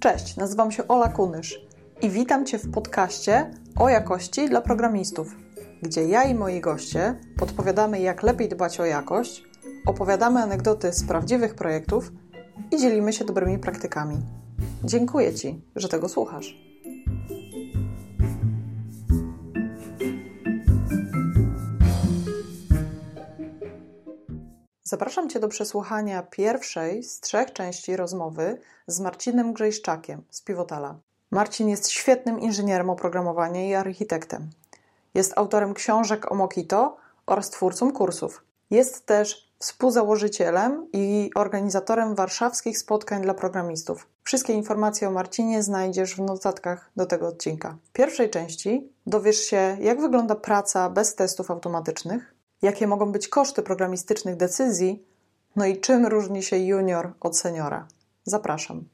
Cześć, nazywam się Ola Kunysz i witam Cię w podcaście o jakości dla programistów, gdzie ja i moi goście podpowiadamy, jak lepiej dbać o jakość, opowiadamy anegdoty z prawdziwych projektów i dzielimy się dobrymi praktykami. Dziękuję Ci, że tego słuchasz. Zapraszam Cię do przesłuchania pierwszej z trzech części rozmowy z Marcinem Grzejszczakiem z Pivotala. Marcin jest świetnym inżynierem oprogramowania i architektem. Jest autorem książek o Mokito oraz twórcą kursów. Jest też współzałożycielem i organizatorem warszawskich spotkań dla programistów. Wszystkie informacje o Marcinie znajdziesz w notatkach do tego odcinka. W pierwszej części dowiesz się, jak wygląda praca bez testów automatycznych, jakie mogą być koszty programistycznych decyzji, no i czym różni się junior od seniora. Zapraszam.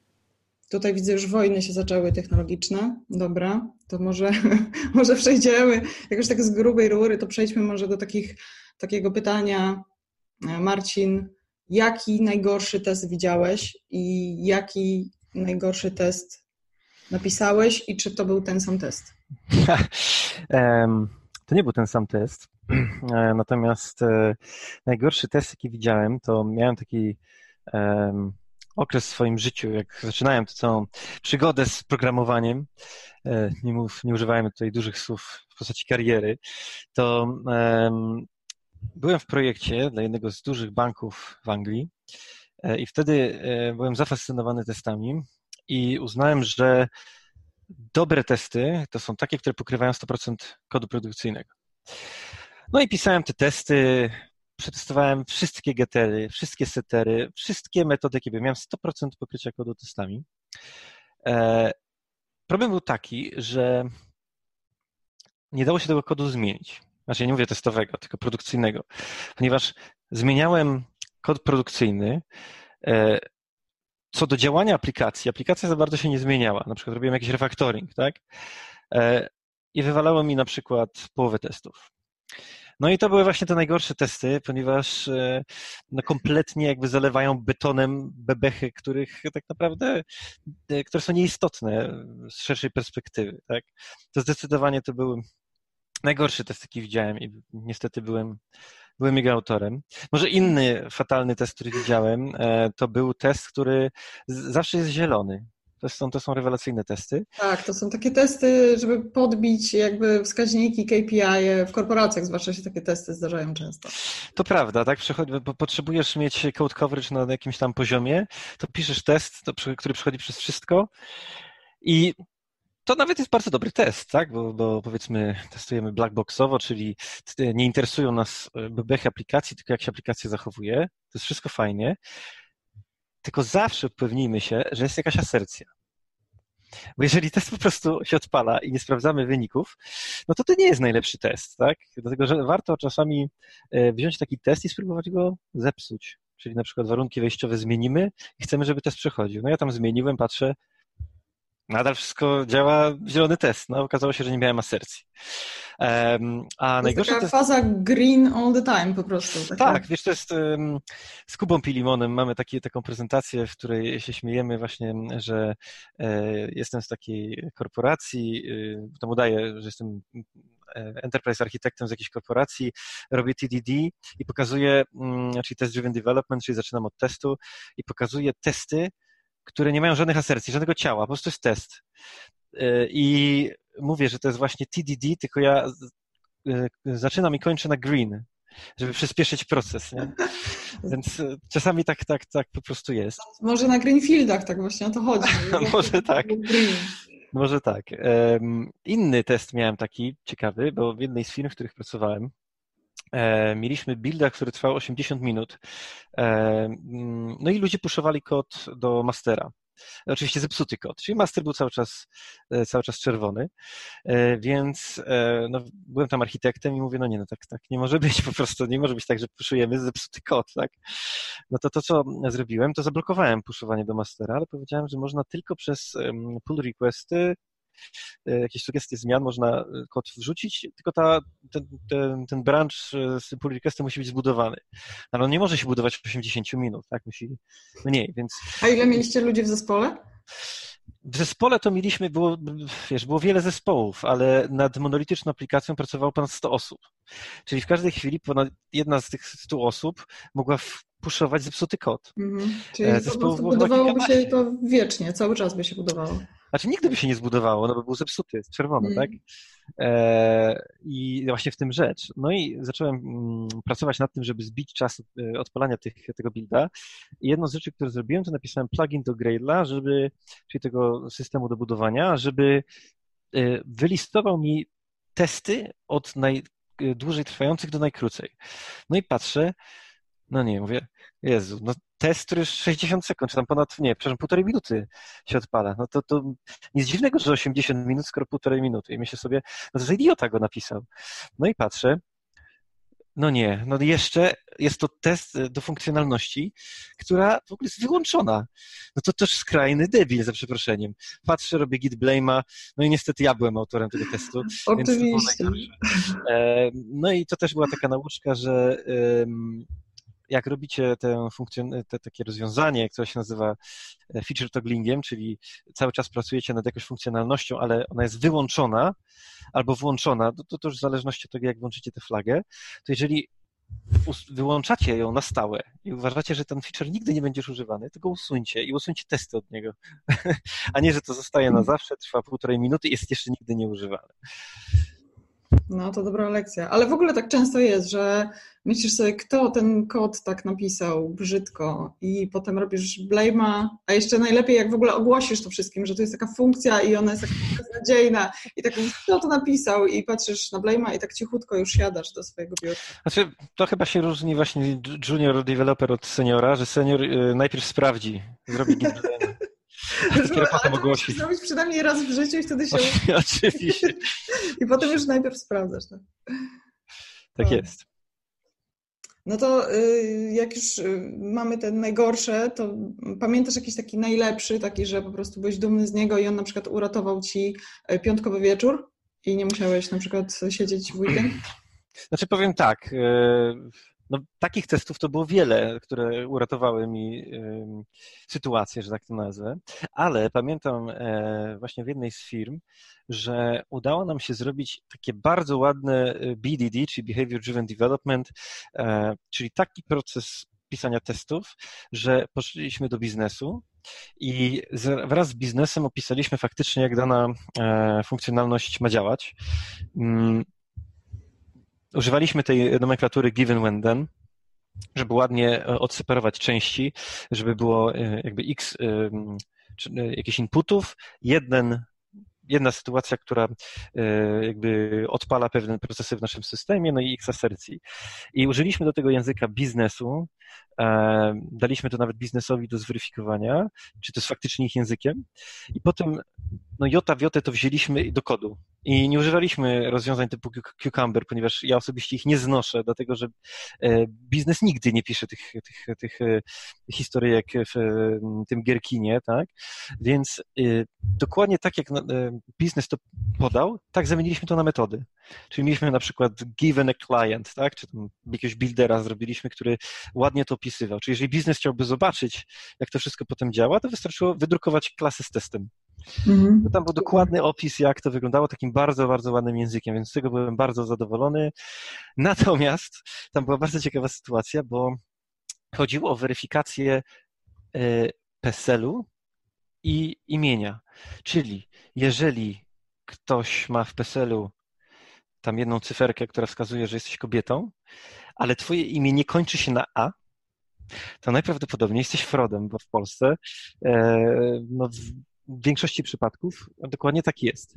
Tutaj widzę, już wojny się zaczęły technologiczne. Dobra, to może, może przejdziemy, jakoś tak z grubej rury, to przejdźmy może do takich, takiego pytania. Marcin, jaki najgorszy test widziałeś i jaki najgorszy test napisałeś i czy to był ten sam test? to nie był ten sam test. E, natomiast e, najgorszy test, jaki widziałem, to miałem taki okres w swoim życiu, jak zaczynałem tę całą przygodę z programowaniem, e, nie, mów, nie używajmy tutaj dużych słów w postaci kariery, to byłem w projekcie dla jednego z dużych banków w Anglii i wtedy byłem zafascynowany testami i uznałem, że dobre testy to są takie, które pokrywają 100% kodu produkcyjnego. No i pisałem te testy, przetestowałem wszystkie getery, wszystkie setery, wszystkie metody, jakie Miałem 100% pokrycia kodu testami. E, problem był taki, że nie dało się tego kodu zmienić. Znaczy, nie mówię testowego, tylko produkcyjnego, ponieważ zmieniałem kod produkcyjny. E, co do działania aplikacji, aplikacja za bardzo się nie zmieniała. Na przykład robiłem jakiś refactoring, tak? E, I wywalało mi na przykład połowę testów. No i to były właśnie te najgorsze testy, ponieważ e, no, kompletnie jakby zalewają betonem bebechy, których tak naprawdę, e, które są nieistotne z szerszej perspektywy, tak? To zdecydowanie to były najgorsze testy, jakie widziałem i niestety byłem, byłem jego autorem. Może inny fatalny test, który widziałem, e, to był test, który zawsze jest zielony. To są, to są rewelacyjne testy. Tak, to są takie testy, żeby podbić jakby wskaźniki KPI w korporacjach, zwłaszcza się takie testy zdarzają często. To prawda, tak? Potrzebujesz mieć code coverage na jakimś tam poziomie, to piszesz test, to, który przechodzi przez wszystko i to nawet jest bardzo dobry test, tak? Bo, bo, powiedzmy testujemy blackboxowo, czyli nie interesują nas bebechy aplikacji, tylko jak się aplikacja zachowuje. To jest wszystko fajnie. Tylko zawsze upewnijmy się, że jest jakaś asercja. Bo jeżeli test po prostu się odpala i nie sprawdzamy wyników, no to to nie jest najlepszy test, tak? Dlatego, że warto czasami e, wziąć taki test i spróbować go zepsuć. Czyli na przykład warunki wejściowe zmienimy i chcemy, żeby test przechodził. No ja tam zmieniłem, patrzę, nadal wszystko działa, zielony test. No okazało się, że nie miałem asercji. Um, a to najgorsze taka to jest... faza green all the time po prostu. Taka... Tak, wiesz, to jest um, z Kubą Pilimonem mamy taki, taką prezentację, w której się śmiejemy właśnie, że e, jestem z takiej korporacji, y, tam udaję, że jestem e, enterprise architektem z jakiejś korporacji, robię TDD i pokazuję, mm, czyli test driven development, czyli zaczynam od testu i pokazuję testy, które nie mają żadnych asercji, żadnego ciała, po prostu jest test. E, I mówię, że to jest właśnie TDD, tylko ja e, zaczynam i kończę na green, żeby przyspieszyć proces. Nie? Więc czasami tak, tak, tak po prostu jest. Może na greenfieldach tak właśnie o to chodzi. Może tak. Może tak. Inny test miałem taki ciekawy, bo w jednej z firm, w których pracowałem, mieliśmy builda, który trwał 80 minut. E, mm, no i ludzie puszowali kod do mastera. Oczywiście zepsuty kod, czyli master był cały czas, e, cały czas czerwony, więc no, byłem tam architektem i mówię, no nie, no tak, tak nie może być po prostu, nie może być tak, że puszujemy zepsuty kod, tak? No to to, co zrobiłem, to zablokowałem puszowanie do mastera, ale powiedziałem, że można tylko przez pull requesty E, jakieś sugestie zmian, można e, kod wrzucić, tylko ta, ten, ten, ten branch e, z pull requestem musi być zbudowany. Ale on nie może się budować w 80 minut, tak? Musi mniej, więc... A ile mieliście ludzi w zespole? w zespole to mieliśmy, było, wiesz, było wiele zespołów, ale nad monolityczną aplikacją pracowało ponad 100 osób. Czyli w każdej chwili ponad jedna z tych 100 osób mogła puszować zepsuty kod. Mhm. Czyli e, Zespołów budowałoby się to wiecznie, cały czas by się budowało. Znaczy nigdy by się nie zbudowało, no bo był zepsuty, jest czerwony, mm. tak? E, I właśnie w tym rzecz. No i zacząłem mm, pracować nad tym, żeby zbić czas e, odpalania tych, tego builda. I jedną z rzeczy, które zrobiłem, to napisałem plugin do Gradle'a, żeby, czyli tego systemu do budowania, żeby e, wylistował mi testy od najdłużej trwających do najkrócej. No i patrzę, no nie, mówię, Jezu, no test, który jest 60 sekund, czy tam ponad, nie, przepraszam, półtorej minuty się odpala. No to, to nic dziwnego, że 80 minut, skoro półtorej minuty. I myślę sobie, no to idiota go napisał. No i patrzę, no nie, no jeszcze jest to test do funkcjonalności, która w ogóle jest wyłączona. No to też skrajny debil, za przeproszeniem. Patrzę, robię git blame'a, no i niestety ja byłem autorem tego testu. Oczywiście. E, no i to też była taka nauczka, że jak robicie tę funkcjon- te, takie rozwiązanie, które się nazywa e, feature togglingiem, czyli cały czas pracujecie nad jakąś funkcjonalnością, ale ona jest wyłączona albo włączona, to, to, to już w zależności od tego, jak włączycie tę flagę, to jeżeli wyłączacie ją na stałe i uważacie, że ten feature nigdy nie będziesz używany, to go usuńcie i usuńcie testy od niego. A nie, że to zostaje na zawsze, trwa półtorej minuty i jest jeszcze nigdy nie używany. No, to dobra lekcja. Ale w ogóle tak często jest, że myślisz sobie, kto ten kod tak napisał brzydko i potem robisz blame'a, a jeszcze najlepiej jak w ogóle ogłosisz to wszystkim, że to jest taka funkcja i ona jest taka beznadziejna i tak kto to napisał i patrzysz na blame'a i tak cichutko już siadasz do swojego biurka. Znaczy, to chyba się różni właśnie junior developer od seniora, że senior y, najpierw sprawdzi, zrobi git Dopiero potem ogłosi. zrobić przynajmniej raz w życiu i wtedy się... Oczywiście. I potem już najpierw sprawdzasz. Tak, tak jest. No to y, jak już y, mamy te najgorsze, to pamiętasz jakiś taki najlepszy, taki, że po prostu byłeś dumny z niego i on na przykład uratował ci y, piątkowy wieczór i nie musiałeś na przykład siedzieć w weekend? Znaczy powiem tak, no, takich testów to było wiele, które uratowały mi sytuację, że tak to nazwę, ale pamiętam e, właśnie w jednej z firm, że udało nam się zrobić takie bardzo ładne y, BDD, czyli Behavior Driven Development, e, czyli taki proces pisania testów, że poszliśmy do biznesu i wraz z biznesem opisaliśmy faktycznie, jak dana e, funkcjonalność ma działać. Używaliśmy tej nomenklatury given when then, żeby ładnie e, odseparować części, żeby było e, jakby x e, jakichś inputów, jeden jedna sytuacja, która jakby odpala pewne procesy w naszym systemie, no i x asercji. I użyliśmy do tego języka biznesu, daliśmy to nawet biznesowi do zweryfikowania, czy to jest faktycznie ich językiem i potem no jota w jotę to wzięliśmy do kodu. I nie używaliśmy rozwiązań typu Cucumber, ponieważ ja osobiście ich nie znoszę, dlatego że e, biznes nigdy nie pisze tych, tych, tych e, historyjek w tym Gierkinie, tak? Więc e, dokładnie tak jak biznes to podał, tak zamieniliśmy to na metody. Czyli mieliśmy na przykład given a client, tak? Czy tam jakiegoś buildera zrobiliśmy, który ładnie to opisywał. Czyli jeżeli biznes chciałby zobaczyć, jak to wszystko potem działa, to wystarczyło wydrukować klasę z testem. Mhm. Tam był dokładny opis, jak to wyglądało, takim bardzo, bardzo ładnym językiem, więc z tego byłem bardzo zadowolony. Natomiast tam była bardzo ciekawa sytuacja, bo chodziło o weryfikację e, PESEL-u i imienia. Czyli jeżeli ktoś ma w PESEL-u tam jedną cyferkę, która wskazuje, że jesteś kobietą, ale twoje imię nie kończy się na A, to najprawdopodobniej jesteś Frodem, bo w Polsce e, no, w większości przypadków dokładnie tak jest.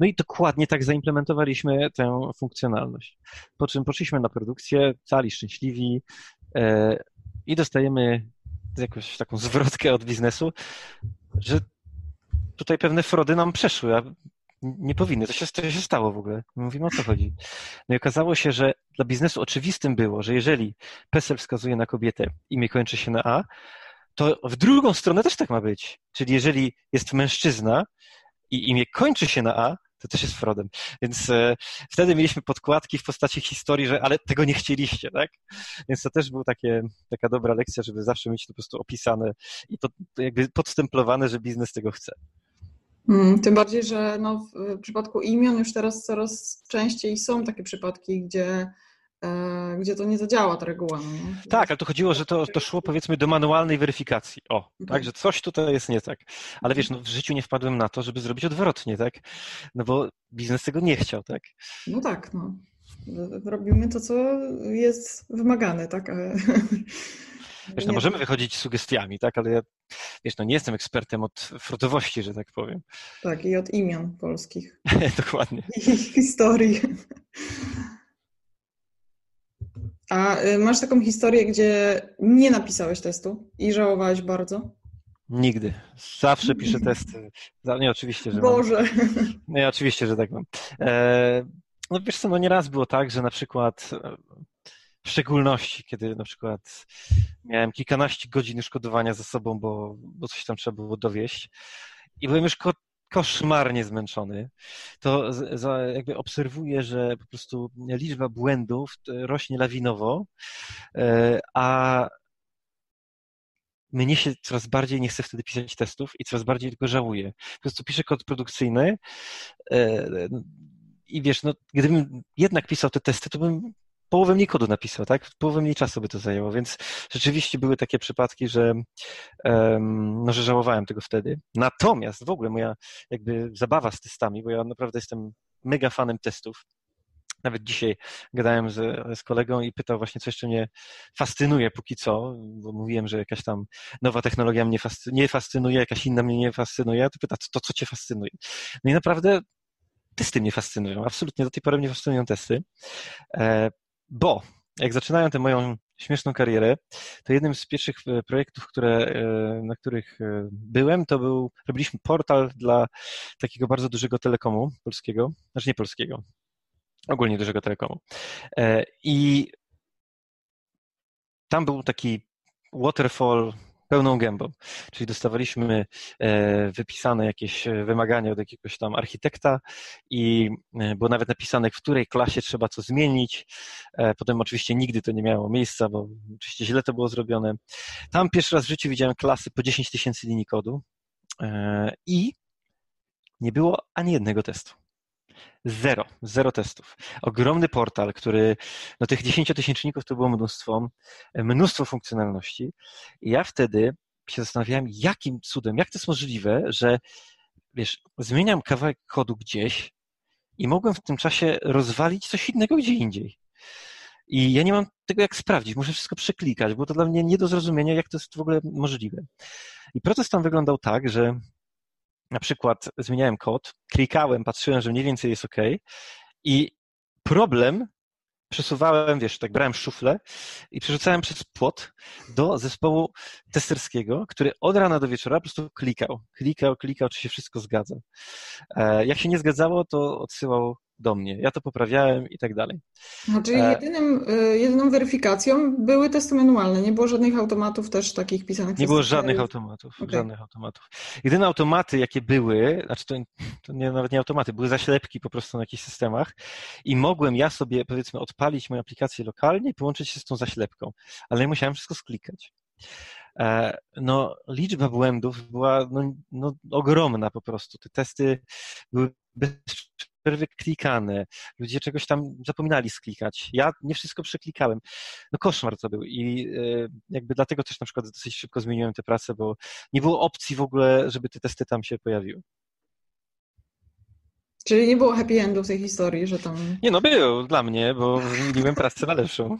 No i dokładnie tak zaimplementowaliśmy tę funkcjonalność. Po czym poszliśmy na produkcję, cali szczęśliwi e, i dostajemy jakąś taką zwrotkę od biznesu, że tutaj pewne frody nam przeszły, a nie powinny. To się, to się stało w ogóle. Mówimy o co chodzi. No i okazało się, że dla biznesu oczywistym było, że jeżeli PESEL wskazuje na kobietę, imię kończy się na A, to w drugą stronę też tak ma być. Czyli jeżeli jest mężczyzna i imię kończy się na A, to też jest Frodem. Więc e, wtedy mieliśmy podkładki w postaci historii, że ale tego nie chcieliście, tak? Więc to też była taka dobra lekcja, żeby zawsze mieć to po prostu opisane i to jakby podstemplowane, że biznes tego chce. Mm, tym bardziej, że no, w przypadku imion już teraz coraz częściej są takie przypadki, gdzie gdzie to nie zadziała ta reguła. No tak, ale to chodziło, że to, to szło powiedzmy do manualnej weryfikacji. O, tak, tak że coś tutaj jest nie tak. Ale wiesz, no, w życiu nie wpadłem na to, żeby zrobić odwrotnie, tak? No bo biznes tego nie chciał, tak? No tak, no. Robimy to, co jest wymagane, tak? Wiesz, no możemy wychodzić sugestiami, tak, ale ja, wiesz, no nie jestem ekspertem od frutowości, że tak powiem. Tak, i od imion polskich. Dokładnie. I historii. A y, masz taką historię, gdzie nie napisałeś testu i żałowałeś bardzo? Nigdy. Zawsze piszę testy. Nie, oczywiście, że Boże. Mam. Nie, oczywiście, że tak mam. E, no wiesz co, no nieraz było tak, że na przykład e, w szczególności, kiedy na przykład miałem kilkanaście godzin szkodowania za sobą, bo, bo coś tam trzeba było dowieść i byłem już koszmarnie zmęczony, to za, jakby obserwuję, że po prostu liczba błędów rośnie lawinowo, e, a mnie się coraz bardziej nie chce wtedy pisać testów i coraz bardziej tylko żałuję. Po prostu piszę kod produkcyjny e, i wiesz, no, gdybym jednak pisał te testy, to bym połowę mniej kodu napisał, tak? Połowę mniej czasu by to zajęło, więc rzeczywiście były takie przypadki, że, um, no, że żałowałem tego wtedy. Natomiast w ogóle moja jakby zabawa z testami, bo ja naprawdę jestem mega fanem testów. Nawet dzisiaj gadałem z, z kolegą i pytał właśnie, co jeszcze mnie fascynuje póki co, bo mówiłem, że jakaś tam nowa technologia mnie fascynuje, nie fascynuje, jakaś inna mnie nie fascynuje, to pyta, to co cię fascynuje? No i naprawdę testy mnie fascynują. Absolutnie do tej pory mnie fascynują testy. Bo jak zaczynałem tę moją śmieszną karierę, to jednym z pierwszych e, projektów, które, e, na których e, byłem, to był, robiliśmy portal dla takiego bardzo dużego telekomu polskiego, znaczy nie polskiego, ogólnie dużego telekomu. I tam był taki waterfall pełną gębą. Czyli dostawaliśmy e, wypisane jakieś e, wymagania od jakiegoś tam architekta i e, było nawet napisane, w której klasie trzeba co zmienić. Potem oczywiście nigdy to nie miało miejsca, bo oczywiście źle to było zrobione. Tam pierwszy raz w życiu widziałem klasy po 10 tysięcy linii kodu i nie było ani jednego testu. Zero, zero testów. Ogromny portal, który, no tych dziesięciotysięczników to było mnóstwo, mnóstwo funkcjonalności. I ja wtedy się zastanawiałem, jakim cudem, jak to jest możliwe, że wiesz, zmieniam kawałek kodu gdzieś i mogłem w tym czasie rozwalić coś innego gdzie indziej. I ja nie mam tego jak sprawdzić, muszę wszystko przeklikać, bo to dla mnie nie do zrozumienia, jak to jest w ogóle możliwe. I proces tam wyglądał tak, że na przykład zmieniałem kod, klikałem, patrzyłem, że mniej więcej jest OK i problem przesuwałem, wiesz, tak brałem szuflę i przerzucałem przez płot do zespołu testerskiego, który od rana do wieczora po prostu klikał, klikał, klikał, czy się wszystko zgadza. E, jak się nie zgadzało, to odsyłał do mnie. Ja to poprawiałem i tak dalej. No, czyli e, jedynym, e, jedyną weryfikacją były testy manualne. Nie było żadnych automatów też takich pisanych Nie było żadnych automatów. Okay. Żadnych automatów. Jedyne automaty, jakie były, znaczy to, to nie, nawet nie automaty, były zaślepki po prostu na jakichś systemach i mogłem ja sobie powiedzmy odpalić moją aplikację lokalnie i połączyć się z tą zaślepką, ale nie musiałem wszystko sklikać. E, no, liczba błędów była no, no, ogromna po prostu. Te testy były bez klikane, ludzie czegoś tam zapominali sklikać. Ja nie wszystko przeklikałem. No koszmar to był i e, jakby dlatego też na przykład dosyć szybko zmieniłem tę pracę, bo nie było opcji w ogóle, żeby te testy tam się pojawiły. Czyli nie było happy endu w tej historii, że tam... Nie no, był dla mnie, bo zmieniłem pracę na lepszą.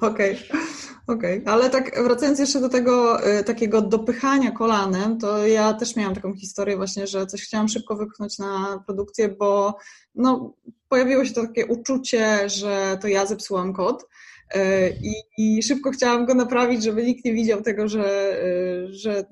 Okej. Okay. Okej, okay. ale tak wracając jeszcze do tego y, takiego dopychania kolanem, to ja też miałam taką historię właśnie, że coś chciałam szybko wypchnąć na produkcję, bo no, pojawiło się to takie uczucie, że to ja zepsułam kod y, i, szybko chciałam go naprawić, żeby nikt nie widział tego, że, y, że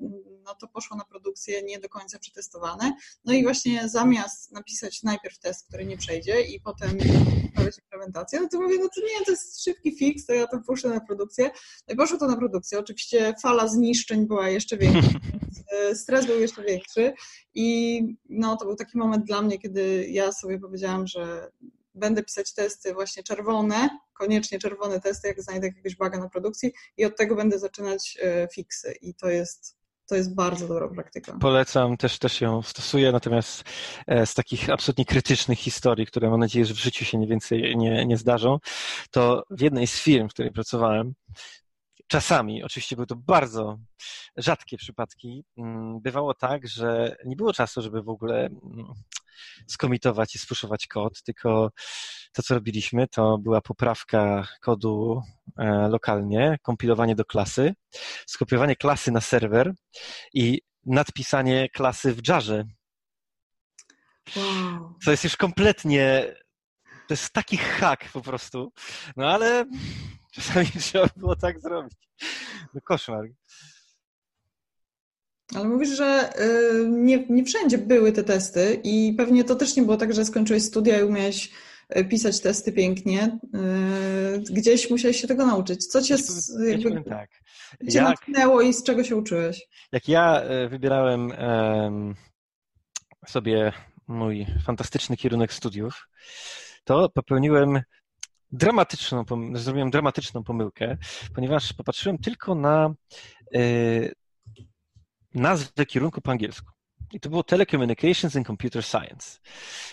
no to poszło na produkcję nie do końca przetestowane. No i właśnie zamiast napisać najpierw test, który nie przejdzie i potem poprawić implementację, no to mówię, no to nie, to jest szybki fix, to ja to puszczę na produkcję. No i poszło to na produkcję. Oczywiście fala zniszczeń była jeszcze większa, e, stres był jeszcze większy i no to był taki moment dla mnie, kiedy ja sobie powiedziałam, że będę pisać testy właśnie czerwone, koniecznie czerwone testy, jak znajdę jakiegoś baga na produkcji i od tego będę zaczynać e, fixy i to jest to jest bardzo dobra praktyka. Polecam, też, też ją stosuję, natomiast e, z takich absolutnie krytycznych historii, które mam nadzieję, że w życiu się nie więcej nie, nie zdarzą, to w jednej z firm, w której pracowałem, czasami, oczywiście były to bardzo rzadkie przypadki, mm, bywało tak, że nie było czasu, żeby w ogóle mm, skomitować i spuszować kod, tylko to, co robiliśmy, to była poprawka kodu e, lokalnie, kompilowanie do klasy, skopiowanie klasy na serwer i nadpisanie klasy w jarze. Wow. To jest już kompletnie, to jest taki hack po prostu, no ale czasami trzeba było tak zrobić. No koszmar. Ale mówisz, że y, nie, nie wszędzie były te testy i pewnie to też nie było tak, że skończyłeś studia i umiałeś y, pisać testy pięknie. Y, gdzieś musiałeś się tego nauczyć. Co cię, jakby, tak. cię jak, natchnęło i z czego się uczyłeś? Jak ja wybierałem sobie mój fantastyczny kierunek studiów, to popełniłem dramatyczną, zrobiłem dramatyczną pomyłkę, ponieważ popatrzyłem tylko na nazwę kierunku po angielsku. I to było Telecommunications and Computer Science.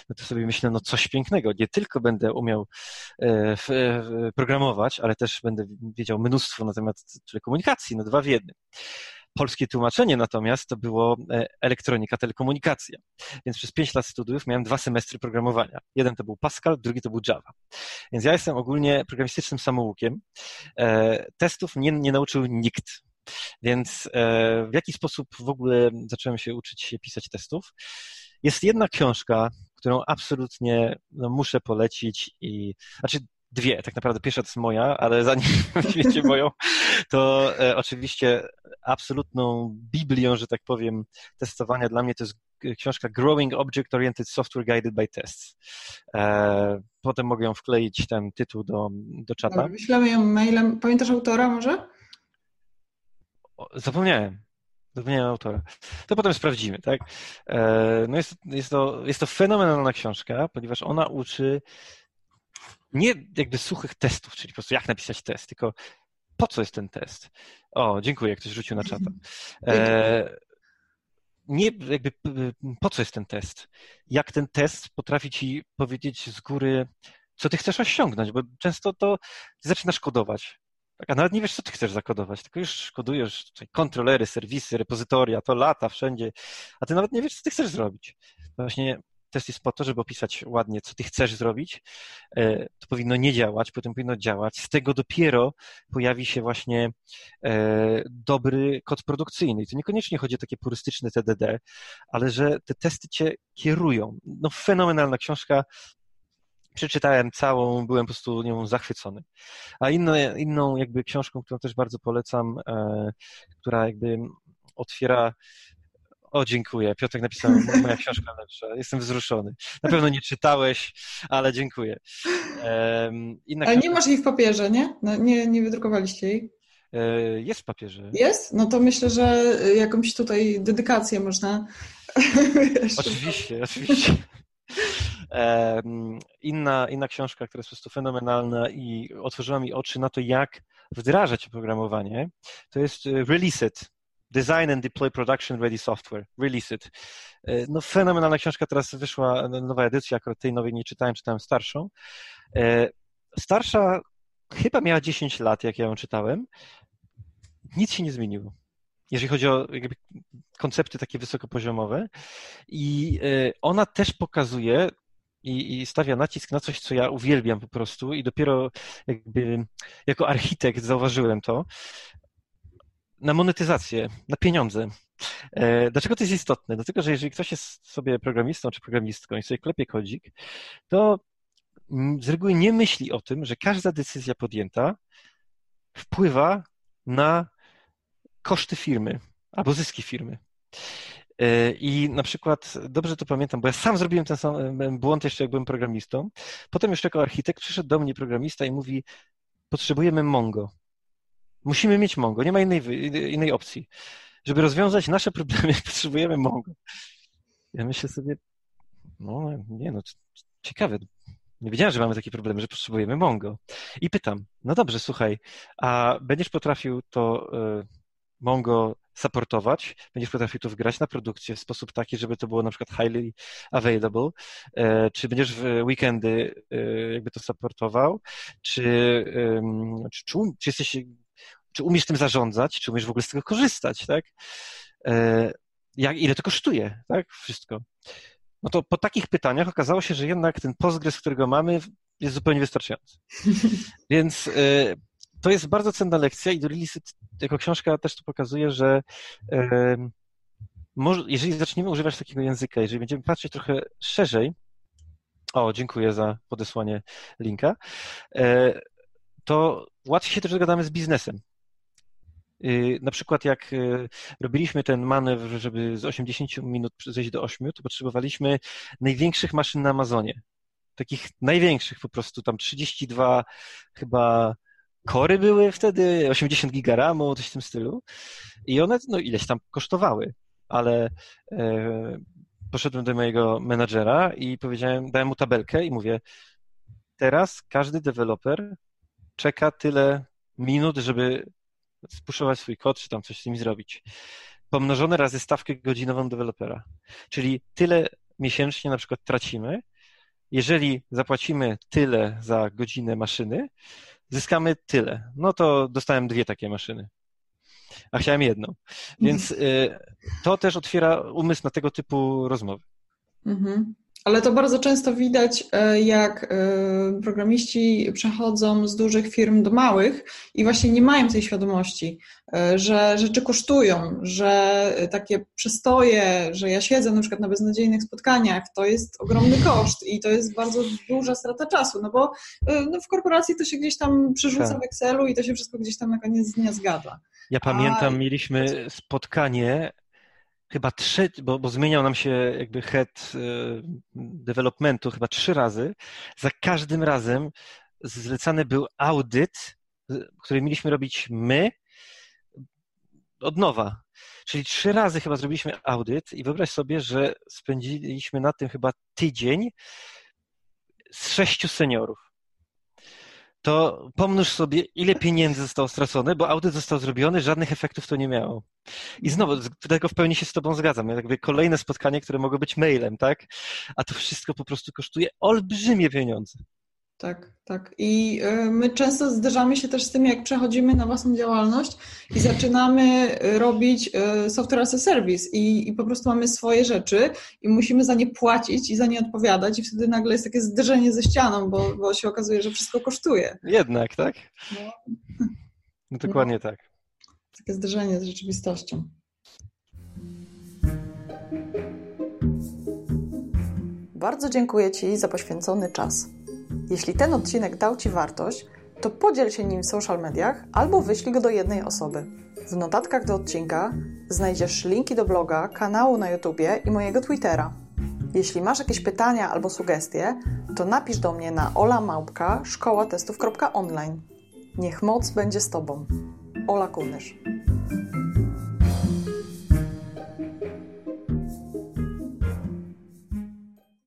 No to sobie myślę, no coś pięknego. Nie tylko będę umiał e, programować, ale też będę wiedział mnóstwo na temat telekomunikacji, no dwa w jednym. Polskie tłumaczenie natomiast to było e, elektronika, telekomunikacja. Więc przez pięć lat studiów miałem dwa semestry programowania. Jeden to był Pascal, drugi to był Java. Więc ja jestem ogólnie programistycznym samoukiem. E, testów nie, nauczył nikt więc e, w jaki sposób w ogóle zacząłem się uczyć pisać testów? Jest jedna książka, którą absolutnie no, muszę polecić i znaczy dwie, tak naprawdę pierwsza to jest moja, ale zanim wiecie moją, to e, oczywiście absolutną biblią, że tak powiem, testowania dla mnie to jest książka Growing Object Oriented Software Guided by Tests. E, potem mogę ją wkleić ten tytuł do, do czata. Wyślemy ją mailem. Pamiętasz autora może? Zapomniałem. Zapomniałem autora. To potem sprawdzimy, tak? E, no jest, jest, to, jest to fenomenalna książka, ponieważ ona uczy nie jakby suchych testów, czyli po prostu jak napisać test, tylko po co jest ten test? O, dziękuję, ktoś rzucił na czata. E, nie jakby po co jest ten test? Jak ten test potrafi ci powiedzieć z góry, co ty chcesz osiągnąć, bo często to zaczynasz kodować. Tak, a nawet nie wiesz, co ty chcesz zakodować, tylko już kodujesz tutaj kontrolery, serwisy, repozytoria, to lata wszędzie, a ty nawet nie wiesz, co ty chcesz zrobić. Właśnie test jest po to, żeby opisać ładnie, co ty chcesz zrobić. E, to powinno nie działać, potem powinno działać. Z tego dopiero pojawi się właśnie e, dobry kod produkcyjny. I to niekoniecznie chodzi o takie purystyczne TDD, ale że te testy cię kierują. No fenomenalna książka, przeczytałem całą, byłem po prostu nią zachwycony. A inne, inną jakby książką, którą też bardzo polecam, e, która jakby otwiera o, dziękuję. Piotrek napisał, moja książka lepsza. Jestem wzruszony. Na pewno nie czytałeś, ale dziękuję. Um, ale nie masz jej w papierze, nie? No, nie, nie wydrukowaliście jej? E, jest w papierze. Jest? No to myślę, że jakąś tutaj dedykację można. Oczywiście, oczywiście. Inna, inna książka, która jest po prostu fenomenalna i otworzyła mi oczy na to, jak wdrażać oprogramowanie, to jest e, Release It. Design and Deploy Production Ready Software. Release It. E, no fenomenalna książka, teraz wyszła nowa edycja, akurat tej nowej nie czytałem, czytałem starszą. E, starsza chyba miała 10 lat, jak ja ją czytałem. Nic się nie zmieniło jeżeli chodzi o koncepty takie wysokopoziomowe. I e, ona też pokazuje i, i, stawia nacisk na coś, co ja uwielbiam po prostu i dopiero jakby jako architekt zauważyłem to, na monetyzację, na pieniądze. E, dlaczego to jest istotne? Dlatego, że jeżeli ktoś jest sobie programistą czy programistką i sobie klepie kodzik, to z reguły nie myśli o tym, że każda decyzja podjęta wpływa na koszty firmy albo zyski firmy. E, I na przykład, dobrze to pamiętam, bo ja sam zrobiłem ten sam e, błąd jeszcze jak byłem programistą. Potem już jako architekt przyszedł do mnie programista i mówi, potrzebujemy Mongo. Musimy mieć Mongo, nie ma innej, innej opcji. Żeby rozwiązać nasze problemy, potrzebujemy Mongo. Ja myślę sobie, no nie no, ciekawe. Nie wiedziałem, że mamy takie problemy, że potrzebujemy Mongo. I pytam, no dobrze, słuchaj, a będziesz potrafił to e, Mongo supportować, będziesz potrafił to wgrać na produkcję w sposób taki, żeby to było na przykład highly available, e, czy będziesz w weekendy e, jakby to supportował, czy, czy, czy jesteś, czy umiesz tym zarządzać, czy umiesz w ogóle z tego korzystać, tak? E, jak, ile to kosztuje, tak? Wszystko. No to po takich pytaniach okazało się, że jednak ten Postgres, którego mamy, jest zupełnie wystarczający. Więc to jest bardzo cenna lekcja i do Release jako książka też to pokazuje, że jeżeli zaczniemy używać takiego języka, jeżeli będziemy patrzeć trochę szerzej, o, dziękuję za podesłanie linka, e, to łatwiej się też dogadamy z biznesem. Y, na przykład jak y, robiliśmy ten manewr, żeby z 80 minut zejść do 8, to potrzebowaliśmy największych maszyn na Amazonie. Takich największych po prostu, tam 32 chyba kory były wtedy, 80 giga RAMu, coś w tym stylu. I one no ileś tam kosztowały, ale e, poszedłem do mojego menadżera i powiedziałem, dałem mu tabelkę i mówię, teraz każdy deweloper czeka tyle minut, żeby spuszować swój kod, czy tam coś z nim zrobić. Pomnożone razy stawkę godzinową dewelopera. Czyli tyle miesięcznie na przykład tracimy. Jeżeli zapłacimy tyle za godzinę maszyny, zyskamy tyle. No to dostałem dwie takie maszyny. A chciałem jedną. Więc y, to też otwiera umysł na tego typu rozmowy. Mhm. Ale to bardzo często widać, e, jak e, programiści przechodzą z dużych firm do małych i właśnie nie mają tej świadomości, e, że rzeczy kosztują, że takie przystoje, że ja siedzę na przykład na beznadziejnych spotkaniach, to jest ogromny koszt i to jest bardzo duża strata czasu, no bo no w korporacji to się gdzieś tam przerzuca tak. w Excelu i to się wszystko gdzieś tam na koniec dnia zgadza. Ja pamiętam, A... mieliśmy spotkanie chyba trzy, bo, bo zmieniał nam się jakby head y, developmentu chyba trzy razy. Za każdym razem zlecany był audyt, który mieliśmy robić my od nowa. Czyli trzy razy chyba zrobiliśmy audyt i wyobraź sobie, że spędziliśmy na tym chyba tydzień z sześciu seniorów to pomnóż sobie, ile pieniędzy zostało stracone, bo audyt został zrobiony, żadnych efektów to nie miało. I znowu, tego w pełni się z Tobą zgadzam. Jakby kolejne spotkanie, które mogło być mailem, tak? A to wszystko po prostu kosztuje olbrzymie pieniądze. Tak, tak. I y, my często zderzamy się też z tym, jak przechodzimy na własną działalność i zaczynamy y, robić y, software as a service i, i po prostu mamy swoje rzeczy i musimy za nie płacić i za nie odpowiadać i wtedy nagle jest takie zderzenie ze ścianą, bo, bo się okazuje, że wszystko kosztuje. Jednak, tak? No, no dokładnie no. tak. Takie zderzenie z rzeczywistością. Bardzo dziękuję Ci za poświęcony czas. Jeśli ten odcinek dał Ci wartość, to podziel się nim w social mediach albo wyślij go do jednej osoby. W notatkach do odcinka znajdziesz linki do bloga, kanału na YouTubie i mojego Twittera. Jeśli masz jakieś pytania albo sugestie, to napisz do mnie na olamałpka szkoła testów.online. Niech moc będzie z Tobą. Ola Kunysz.